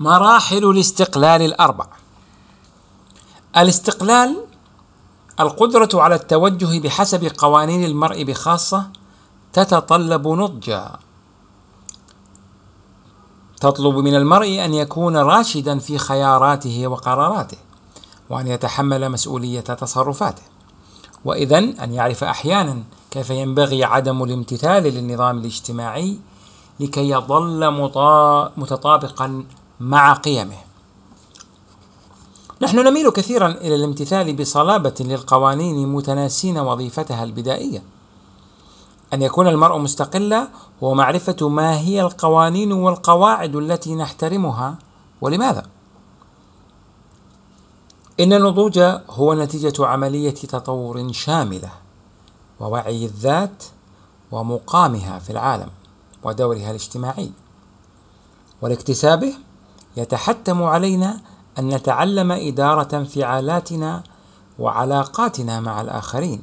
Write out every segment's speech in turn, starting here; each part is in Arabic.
مراحل الاستقلال الأربع. الاستقلال القدرة على التوجه بحسب قوانين المرء بخاصة تتطلب نضجا. تطلب من المرء أن يكون راشدا في خياراته وقراراته وأن يتحمل مسؤولية تصرفاته. وإذا أن يعرف أحيانا كيف ينبغي عدم الامتثال للنظام الاجتماعي لكي يظل متطابقا مع قيمه نحن نميل كثيرا إلى الامتثال بصلابة للقوانين متناسين وظيفتها البدائية. أن يكون المرء مستقلا هو معرفة ما هي القوانين والقواعد التي نحترمها ولماذا؟ إن النضوج هو نتيجة عملية تطور شاملة ووعي الذات ومقامها في العالم ودورها الاجتماعي. ولاكتسابه يتحتم علينا أن نتعلم إدارة انفعالاتنا وعلاقاتنا مع الآخرين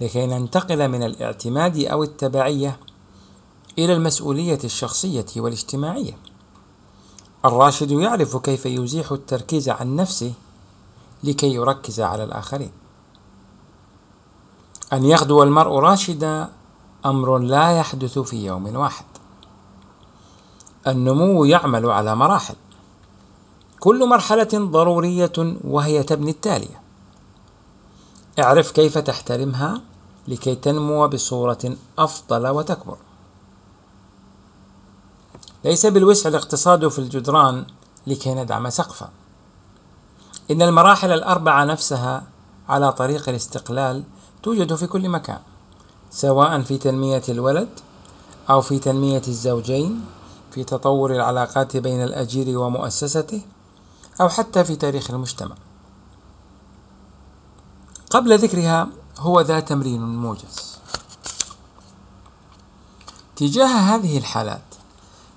لكي ننتقل من الاعتماد أو التبعية إلى المسؤولية الشخصية والاجتماعية. الراشد يعرف كيف يزيح التركيز عن نفسه لكي يركز على الآخرين. أن يغدو المرء راشدا أمر لا يحدث في يوم واحد. النمو يعمل على مراحل كل مرحلة ضرورية وهي تبني التالية. اعرف كيف تحترمها لكي تنمو بصورة أفضل وتكبر. ليس بالوسع الاقتصاد في الجدران لكي ندعم سقفا. إن المراحل الأربعة نفسها على طريق الاستقلال توجد في كل مكان سواء في تنمية الولد أو في تنمية الزوجين في تطور العلاقات بين الأجير ومؤسسته أو حتى في تاريخ المجتمع. قبل ذكرها هو ذا تمرين موجز تجاه هذه الحالات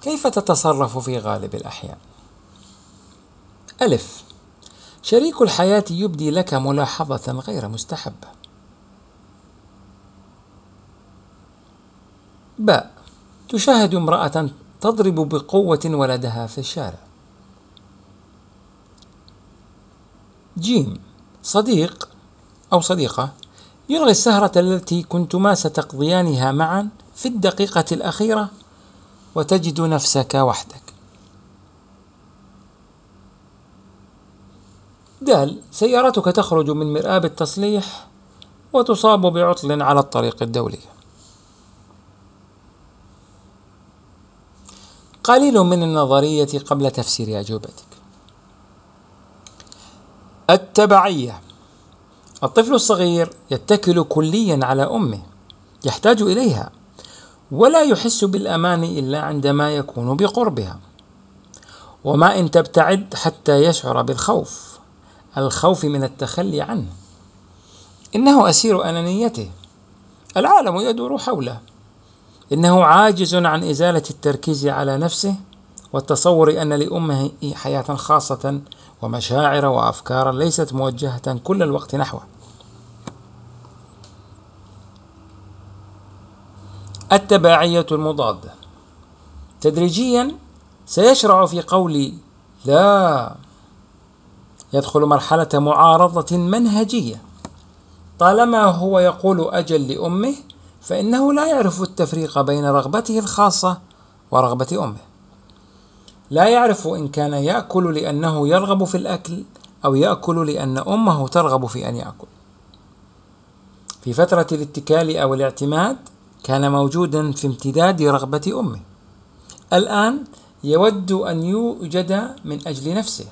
كيف تتصرف في غالب الأحيان؟ ألف. شريك الحياة يبدي لك ملاحظة غير مستحبة. باء تشاهد امرأة تضرب بقوة ولدها في الشارع. جيم صديق أو صديقة يلغي السهرة التي كنتما ستقضيانها معا في الدقيقة الأخيرة وتجد نفسك وحدك. دال سيارتك تخرج من مرآب التصليح وتصاب بعطل على الطريق الدولي. قليل من النظرية قبل تفسير أجوبتك. التبعية. الطفل الصغير يتكل كليا على أمه يحتاج إليها ولا يحس بالأمان إلا عندما يكون بقربها. وما إن تبتعد حتى يشعر بالخوف الخوف من التخلي عنه. إنه أسير أنانيته العالم يدور حوله. إنه عاجز عن إزالة التركيز على نفسه والتصور أن لأمه حياة خاصة ومشاعر وأفكارا ليست موجهة كل الوقت نحوه. التباعية المضادة. تدريجيا سيشرع في قول لا يدخل مرحلة معارضة منهجية. طالما هو يقول أجل لأمه فإنه لا يعرف التفريق بين رغبته الخاصة ورغبة أمه. لا يعرف إن كان يأكل لأنه يرغب في الأكل أو يأكل لأن أمه ترغب في أن يأكل. في فترة الاتكال أو الاعتماد كان موجودا في امتداد رغبة أمه. الآن يود أن يوجد من أجل نفسه.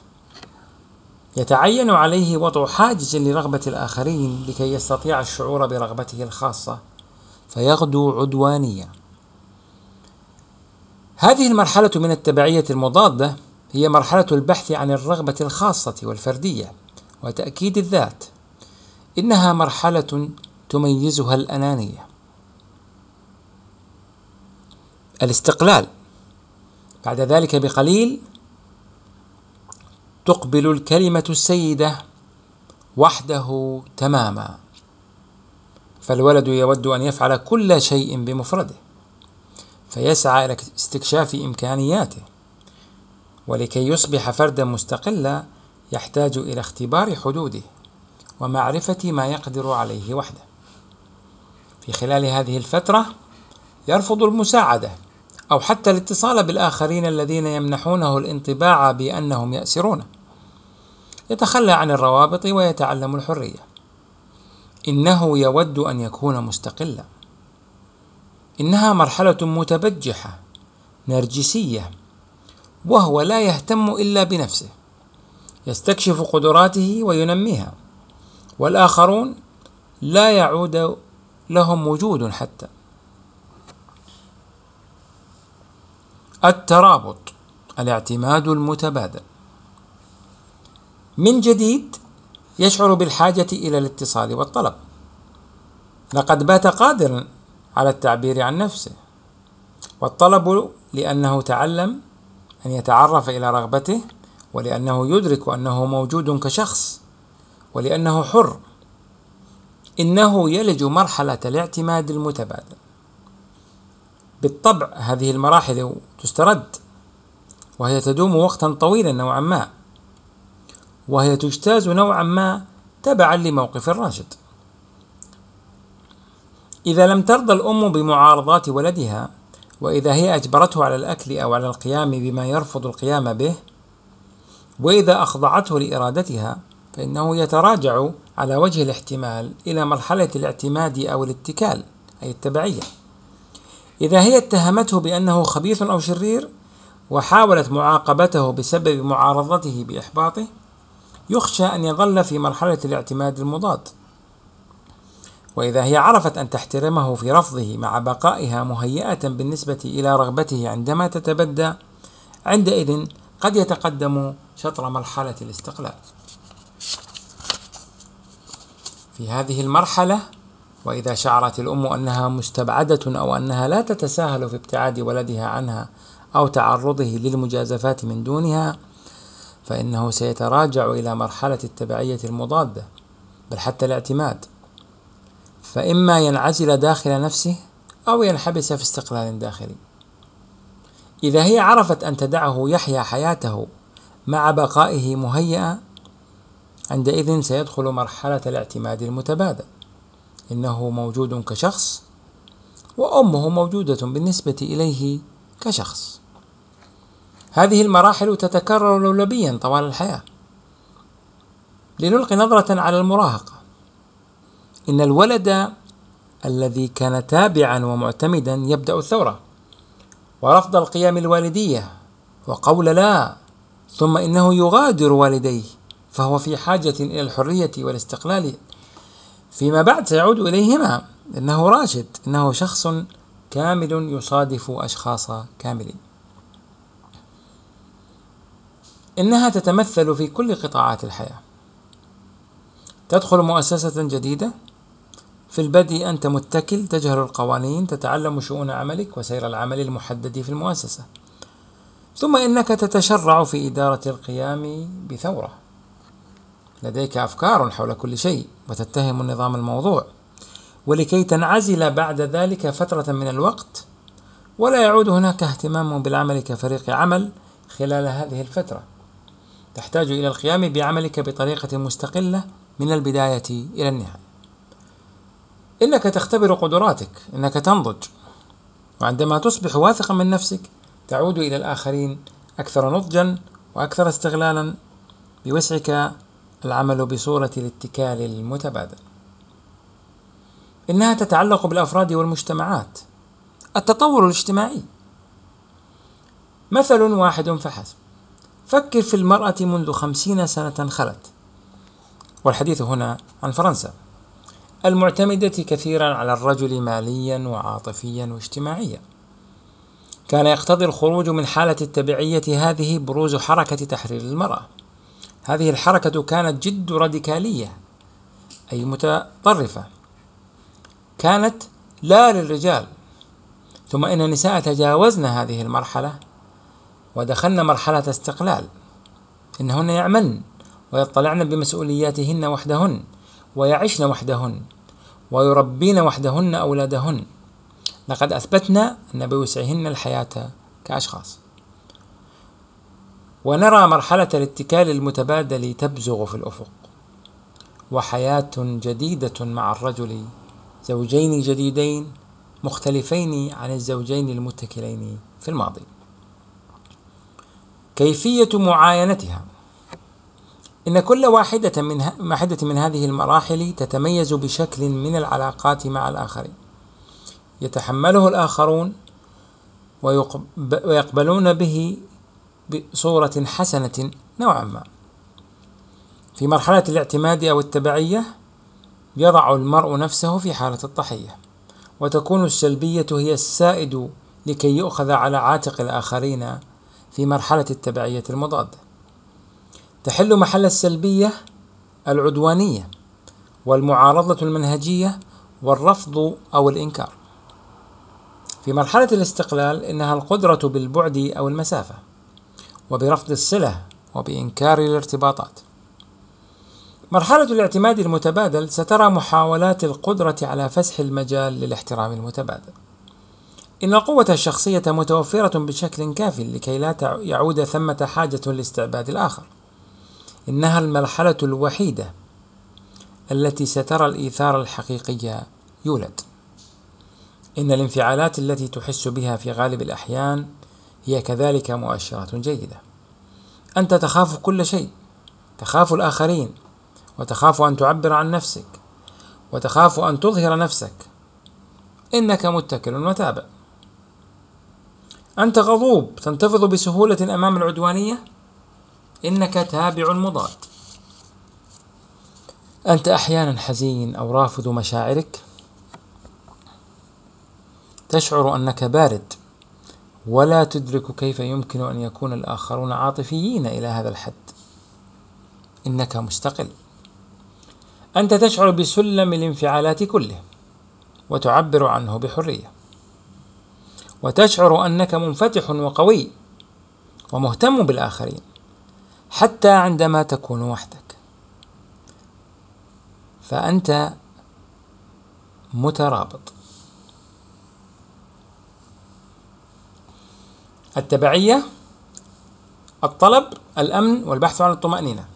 يتعين عليه وضع حاجز لرغبة الآخرين لكي يستطيع الشعور برغبته الخاصة فيغدو عدوانيا. هذه المرحلة من التبعية المضادة هي مرحلة البحث عن الرغبة الخاصة والفردية وتأكيد الذات. إنها مرحلة تميزها الأنانية. الاستقلال. بعد ذلك بقليل تقبل الكلمة السيدة وحده تماما. فالولد يود أن يفعل كل شيء بمفرده. فيسعى إلى استكشاف إمكانياته ولكي يصبح فردا مستقلا يحتاج إلى اختبار حدوده ومعرفة ما يقدر عليه وحده. في خلال هذه الفترة يرفض المساعدة أو حتى الاتصال بالآخرين الذين يمنحونه الانطباع بأنهم يأسرونه يتخلى عن الروابط ويتعلم الحرية. إنه يود أن يكون مستقلا. إنها مرحلة متبجحة نرجسية وهو لا يهتم إلا بنفسه يستكشف قدراته وينميها والآخرون لا يعود لهم وجود حتى. الترابط الاعتماد المتبادل. من جديد يشعر بالحاجة إلى الاتصال والطلب. لقد بات قادرا على التعبير عن نفسه. والطلب لأنه تعلم أن يتعرف إلى رغبته ولأنه يدرك أنه موجود كشخص ولأنه حر. إنه يلج مرحلة الاعتماد المتبادل. بالطبع هذه المراحل تسترد وهي تدوم وقتا طويلا نوعا ما وهي تجتاز نوعا ما تبعا لموقف الراشد. إذا لم ترضى الأم بمعارضات ولدها وإذا هي أجبرته على الأكل أو على القيام بما يرفض القيام به وإذا أخضعته لإرادتها فإنه يتراجع على وجه الاحتمال إلى مرحلة الاعتماد أو الاتكال أي التبعية. إذا هي اتهمته بأنه خبيث أو شرير وحاولت معاقبته بسبب معارضته بإحباطه يخشى أن يظل في مرحلة الاعتماد المضاد. وإذا هي عرفت أن تحترمه في رفضه مع بقائها مهيئة بالنسبة إلى رغبته عندما تتبدى عندئذ قد يتقدم شطر مرحلة الاستقلال. في هذه المرحلة وإذا شعرت الأم أنها مستبعدة أو أنها لا تتساهل في ابتعاد ولدها عنها أو تعرضه للمجازفات من دونها فإنه سيتراجع إلى مرحلة التبعية المضادة بل حتى الاعتماد فإما ينعزل داخل نفسه أو ينحبس في استقلال داخلي. إذا هي عرفت أن تدعه يحيا حياته مع بقائه مهيئا عندئذ سيدخل مرحلة الاعتماد المتبادل. إنه موجود كشخص وأمه موجودة بالنسبة إليه كشخص. هذه المراحل تتكرر لولبيا طوال الحياة. لنلقي نظرة على المراهقة. إن الولد الذي كان تابعا ومعتمدا يبدأ الثورة ورفض القيم الوالدية وقول لا ثم إنه يغادر والديه فهو في حاجة إلى الحرية والاستقلال. فيما بعد سيعود إليهما إنه راشد إنه شخص كامل يصادف أشخاص كاملين. إنها تتمثل في كل قطاعات الحياة. تدخل مؤسسة جديدة في البدء أنت متكل تجهل القوانين تتعلم شؤون عملك وسير العمل المحدد في المؤسسة. ثم إنك تتشرع في إدارة القيام بثورة. لديك أفكار حول كل شيء وتتهم النظام الموضوع. ولكي تنعزل بعد ذلك فترة من الوقت ولا يعود هناك اهتمام بالعمل كفريق عمل خلال هذه الفترة. تحتاج إلى القيام بعملك بطريقة مستقلة من البداية إلى النهاية. إنك تختبر قدراتك إنك تنضج. وعندما تصبح واثقا من نفسك تعود إلى الآخرين أكثر نضجا وأكثر استغلالا بوسعك العمل بصورة الاتكال المتبادل. إنها تتعلق بالأفراد والمجتمعات. التطور الاجتماعي. مثل واحد فحسب. فكر في المرأة منذ خمسين سنة خلت. والحديث هنا عن فرنسا. المعتمدة كثيرا على الرجل ماليا وعاطفيا واجتماعيا. كان يقتضي الخروج من حالة التبعية هذه بروز حركة تحرير المرأة. هذه الحركة كانت جد راديكالية أي متطرفة. كانت لا للرجال. ثم إن النساء تجاوزن هذه المرحلة ودخلن مرحلة استقلال. إنهن يعملن ويطلعن بمسؤولياتهن وحدهن ويعشن وحدهن. ويربين وحدهن أولادهن. لقد أثبتنا أن بوسعهن الحياة كأشخاص. ونرى مرحلة الاتكال المتبادل تبزغ في الأفق. وحياة جديدة مع الرجل زوجين جديدين مختلفين عن الزوجين المتكلين في الماضي. كيفية معاينتها؟ إن كل واحدة من واحدة من هذه المراحل تتميز بشكل من العلاقات مع الآخرين. يتحمله الآخرون ويقبلون به بصورة حسنة نوعا ما. في مرحلة الاعتماد أو التبعية يضع المرء نفسه في حالة الضحية وتكون السلبية هي السائد لكي يؤخذ على عاتق الآخرين في مرحلة التبعية المضادة. تحل محل السلبية العدوانية والمعارضة المنهجية والرفض أو الإنكار. في مرحلة الاستقلال إنها القدرة بالبعد أو المسافة وبرفض الصلة وبإنكار الارتباطات. مرحلة الاعتماد المتبادل سترى محاولات القدرة على فسح المجال للاحترام المتبادل. إن القوة الشخصية متوفرة بشكل كاف لكي لا يعود ثمة حاجة لاستعباد الآخر. إنها المرحلة الوحيدة التي سترى الإيثار الحقيقي يولد. إن الانفعالات التي تحس بها في غالب الأحيان هي كذلك مؤشرات جيدة. أنت تخاف كل شيء تخاف الآخرين وتخاف أن تعبر عن نفسك وتخاف أن تظهر نفسك. إنك متكل وتابع. أنت غضوب تنتفض بسهولة أمام العدوانية؟ إنك تابع مضاد. أنت أحيانا حزين أو رافض مشاعرك. تشعر أنك بارد. ولا تدرك كيف يمكن أن يكون الآخرون عاطفيين إلى هذا الحد. إنك مستقل. أنت تشعر بسلم الانفعالات كله. وتعبر عنه بحرية. وتشعر أنك منفتح وقوي. ومهتم بالآخرين. حتى عندما تكون وحدك. فأنت مترابط. التبعية الطلب الأمن والبحث عن الطمأنينة.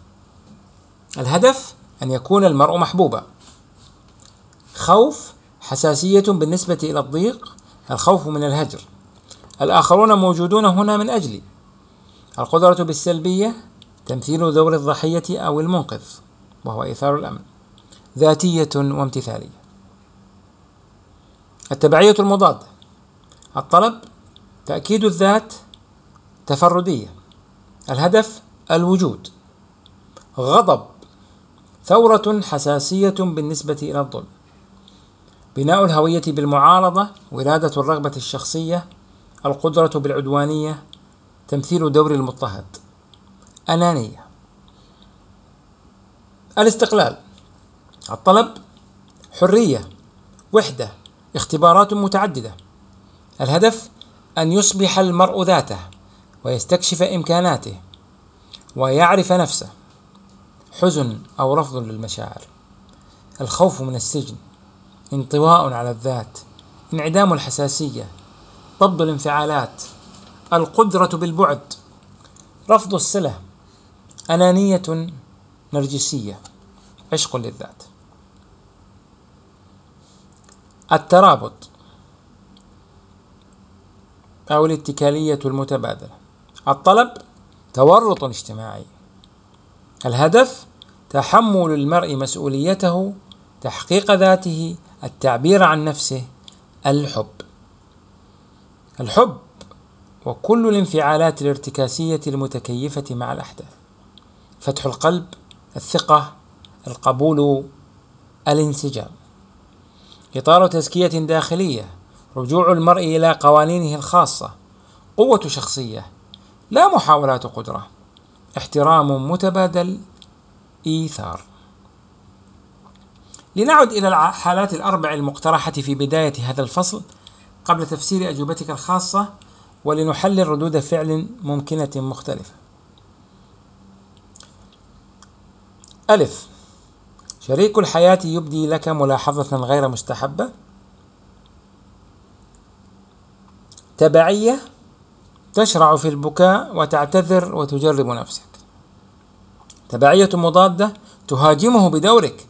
الهدف أن يكون المرء محبوبا. خوف حساسية بالنسبة إلى الضيق الخوف من الهجر. الآخرون موجودون هنا من أجلي. القدرة بالسلبية تمثيل دور الضحية أو المنقذ وهو إيثار الأمن. ذاتية وامتثالية. التبعية المضادة. الطلب تأكيد الذات تفردية. الهدف الوجود. غضب ثورة حساسية بالنسبة إلى الظلم. بناء الهوية بالمعارضة ولادة الرغبة الشخصية القدرة بالعدوانية. تمثيل دور المضطهد. أنانية. الاستقلال الطلب حرية وحدة اختبارات متعددة. الهدف أن يصبح المرء ذاته ويستكشف إمكاناته ويعرف نفسه. حزن أو رفض للمشاعر. الخوف من السجن انطواء على الذات انعدام الحساسية ضبط الانفعالات القدرة بالبعد رفض الصلة أنانية نرجسية عشق للذات. الترابط أو الاتكالية المتبادلة. الطلب تورط اجتماعي. الهدف تحمل المرء مسؤوليته تحقيق ذاته التعبير عن نفسه الحب. الحب وكل الانفعالات الارتكاسية المتكيفة مع الأحداث. فتح القلب الثقة القبول الانسجام. إطار تزكية داخلية رجوع المرء إلى قوانينه الخاصة قوة شخصية لا محاولات قدرة احترام متبادل إيثار. لنعد إلى الحالات الأربع المقترحة في بداية هذا الفصل قبل تفسير أجوبتك الخاصة ولنحلل ردود فعل ممكنة مختلفة. ألف. شريك الحياة يبدي لك ملاحظة غير مستحبة. تبعية تشرع في البكاء وتعتذر وتجرب نفسك. تبعية مضادة تهاجمه بدورك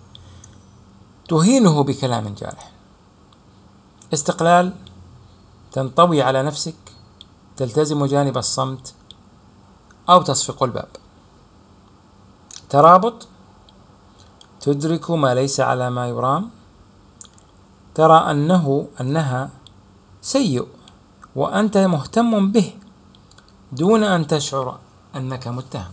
تهينه بكلام جارح. استقلال تنطوي على نفسك تلتزم جانب الصمت أو تصفق الباب. ترابط تدرك ما ليس على ما يرام. ترى أنه أنها سيء وأنت مهتم به دون أن تشعر أنك متهم.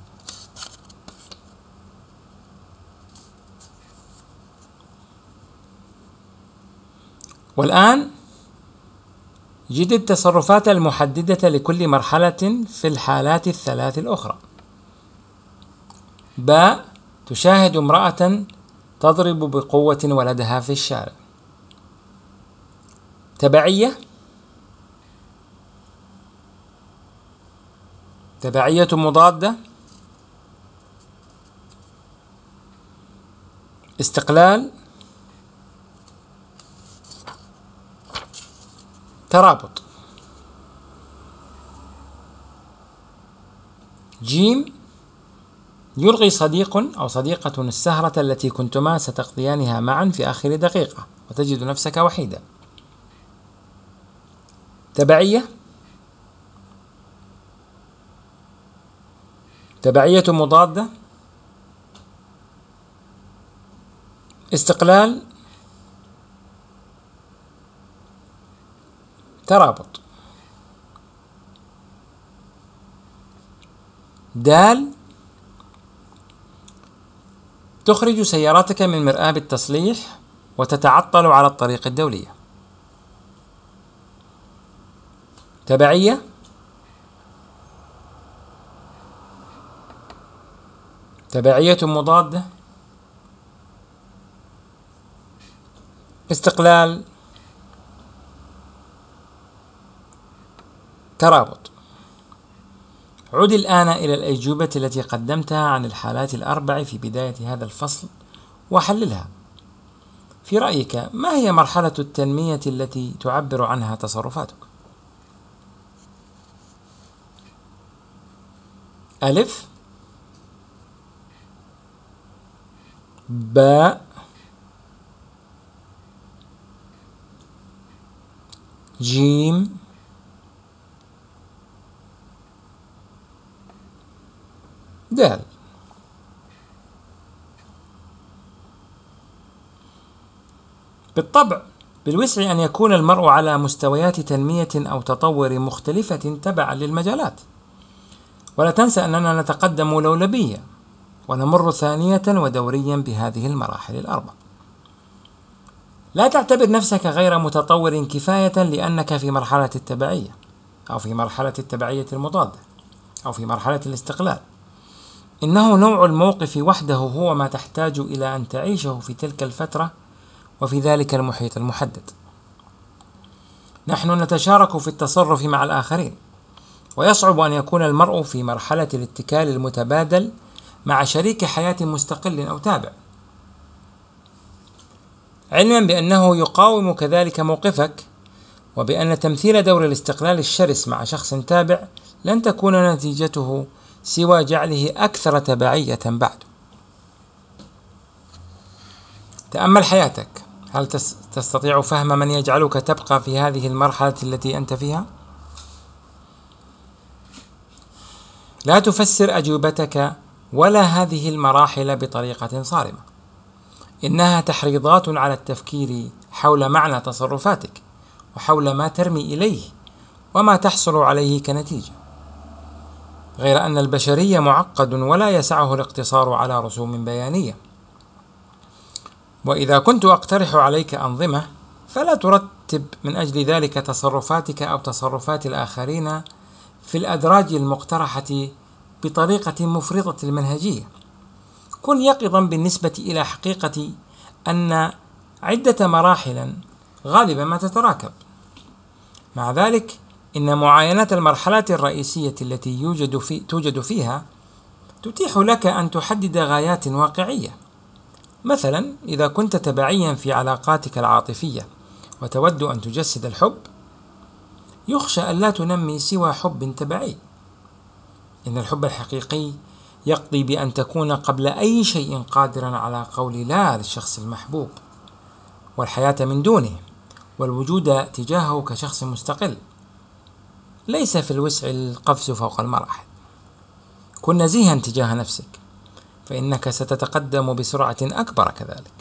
والآن جد التصرفات المحددة لكل مرحلة في الحالات الثلاث الأخرى. باء تشاهد امرأة تضرب بقوة ولدها في الشارع. تبعية؟ تبعية مضادة؟ استقلال؟ ترابط. جيم؟ يلغي صديق أو صديقة السهرة التي كنتما ستقضيانها معا في آخر دقيقة وتجد نفسك وحيدا. تبعية؟ تبعية مضادة؟ استقلال؟ ترابط. دال؟ تخرج سيارتك من مرآب التصليح وتتعطل على الطريق الدولية تبعية؟ تبعية مضادة استقلال. ترابط عد الآن إلى الأجوبة التي قدمتها عن الحالات الأربع في بداية هذا الفصل وحللها في رأيك ما هي مرحلة التنمية التي تعبر عنها تصرفاتك؟ ألف باء جيم دال بالطبع بالوسع أن يكون المرء على مستويات تنمية أو تطور مختلفة تبعا للمجالات. ولا تنسى أننا نتقدم لولبية ونمر ثانية ودوريا بهذه المراحل الأربع. لا تعتبر نفسك غير متطور كفاية لأنك في مرحلة التبعية أو في مرحلة التبعية المضادة أو في مرحلة الاستقلال. إنه نوع الموقف وحده هو ما تحتاج إلى أن تعيشه في تلك الفترة وفي ذلك المحيط المحدد. نحن نتشارك في التصرف مع الآخرين، ويصعب أن يكون المرء في مرحلة الاتكال المتبادل مع شريك حياة مستقل أو تابع. علما بأنه يقاوم كذلك موقفك، وبأن تمثيل دور الاستقلال الشرس مع شخص تابع لن تكون نتيجته سوى جعله أكثر تبعية بعد. تأمل حياتك. هل تستطيع فهم من يجعلك تبقى في هذه المرحلة التي أنت فيها؟ لا تفسر أجوبتك ولا هذه المراحل بطريقة صارمة. إنها تحريضات على التفكير حول معنى تصرفاتك وحول ما ترمي إليه وما تحصل عليه كنتيجة. غير أن البشري معقد ولا يسعه الاقتصار على رسوم بيانية. وإذا كنت أقترح عليك أنظمة فلا ترتب من أجل ذلك تصرفاتك أو تصرفات الآخرين في الأدراج المقترحة بطريقة مفرطة المنهجية. كن يقظا بالنسبة إلى حقيقة أن عدة مراحل غالبا ما تتراكب. مع ذلك إن معاينة المرحلة الرئيسية التي يوجد في توجد فيها تتيح لك أن تحدد غايات واقعية. مثلا إذا كنت تبعيا في علاقاتك العاطفية وتود أن تجسد الحب، يخشى أن لا تنمي سوى حب تبعي. إن الحب الحقيقي يقضي بأن تكون قبل أي شيء قادرا على قول لا للشخص المحبوب. والحياة من دونه والوجود تجاهه كشخص مستقل. ليس في الوسع القفز فوق المراحل كن نزيها تجاه نفسك فإنك ستتقدم بسرعة أكبر كذلك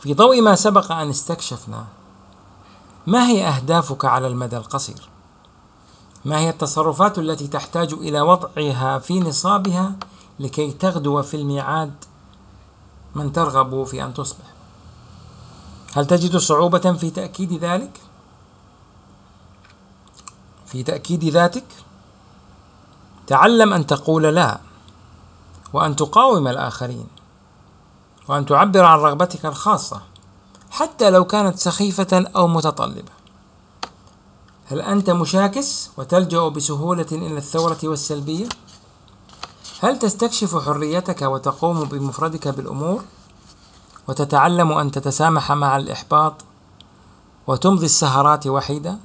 في ضوء ما سبق أن استكشفنا ما هي أهدافك على المدى القصير؟ ما هي التصرفات التي تحتاج إلى وضعها في نصابها لكي تغدو في الميعاد من ترغب في أن تصبح؟ هل تجد صعوبة في تأكيد ذلك؟ في تأكيد ذاتك؟ تعلم أن تقول لا وأن تقاوم الآخرين وأن تعبر عن رغبتك الخاصة حتى لو كانت سخيفة أو متطلبة هل أنت مشاكس وتلجأ بسهولة إلى الثورة والسلبية؟ هل تستكشف حريتك وتقوم بمفردك بالأمور؟ وتتعلم أن تتسامح مع الإحباط وتمضي السهرات وحيدة؟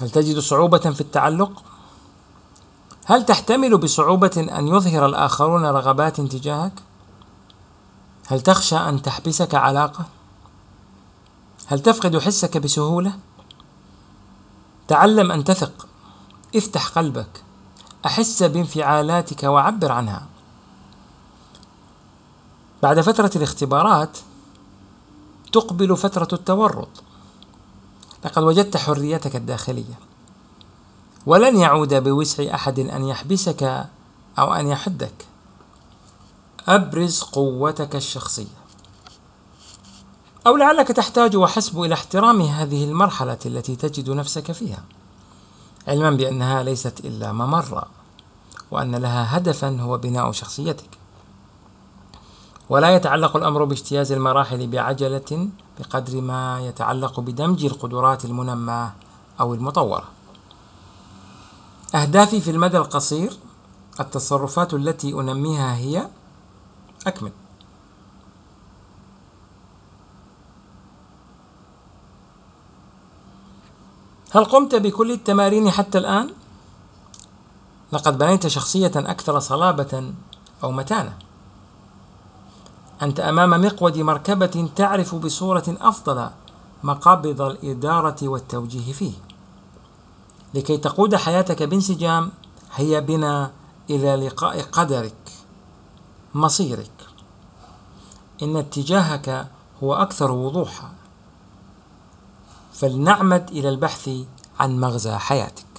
هل تجد صعوبة في التعلق؟ هل تحتمل بصعوبة أن يظهر الآخرون رغبات تجاهك؟ هل تخشى أن تحبسك علاقة؟ هل تفقد حسك بسهولة؟ تعلم أن تثق، افتح قلبك، أحس بانفعالاتك وعبر عنها. بعد فترة الاختبارات تقبل فترة التورط. لقد وجدت حريتك الداخلية، ولن يعود بوسع أحد أن يحبسك أو أن يحدك. أبرز قوتك الشخصية أو لعلك تحتاج وحسب إلى احترام هذه المرحلة التي تجد نفسك فيها علما بأنها ليست إلا ممرة وأن لها هدفا هو بناء شخصيتك ولا يتعلق الأمر باجتياز المراحل بعجلة بقدر ما يتعلق بدمج القدرات المنماة أو المطورة أهدافي في المدى القصير التصرفات التي أنميها هي أكمل هل قمت بكل التمارين حتى الآن؟ لقد بنيت شخصية أكثر صلابة أو متانة. أنت أمام مقود مركبة تعرف بصورة أفضل مقابض الإدارة والتوجيه فيه. لكي تقود حياتك بانسجام هيا بنا إلى لقاء قدرك مصيرك. إن اتجاهك هو أكثر وضوحا. فلنعمد إلى البحث عن مغزى حياتك.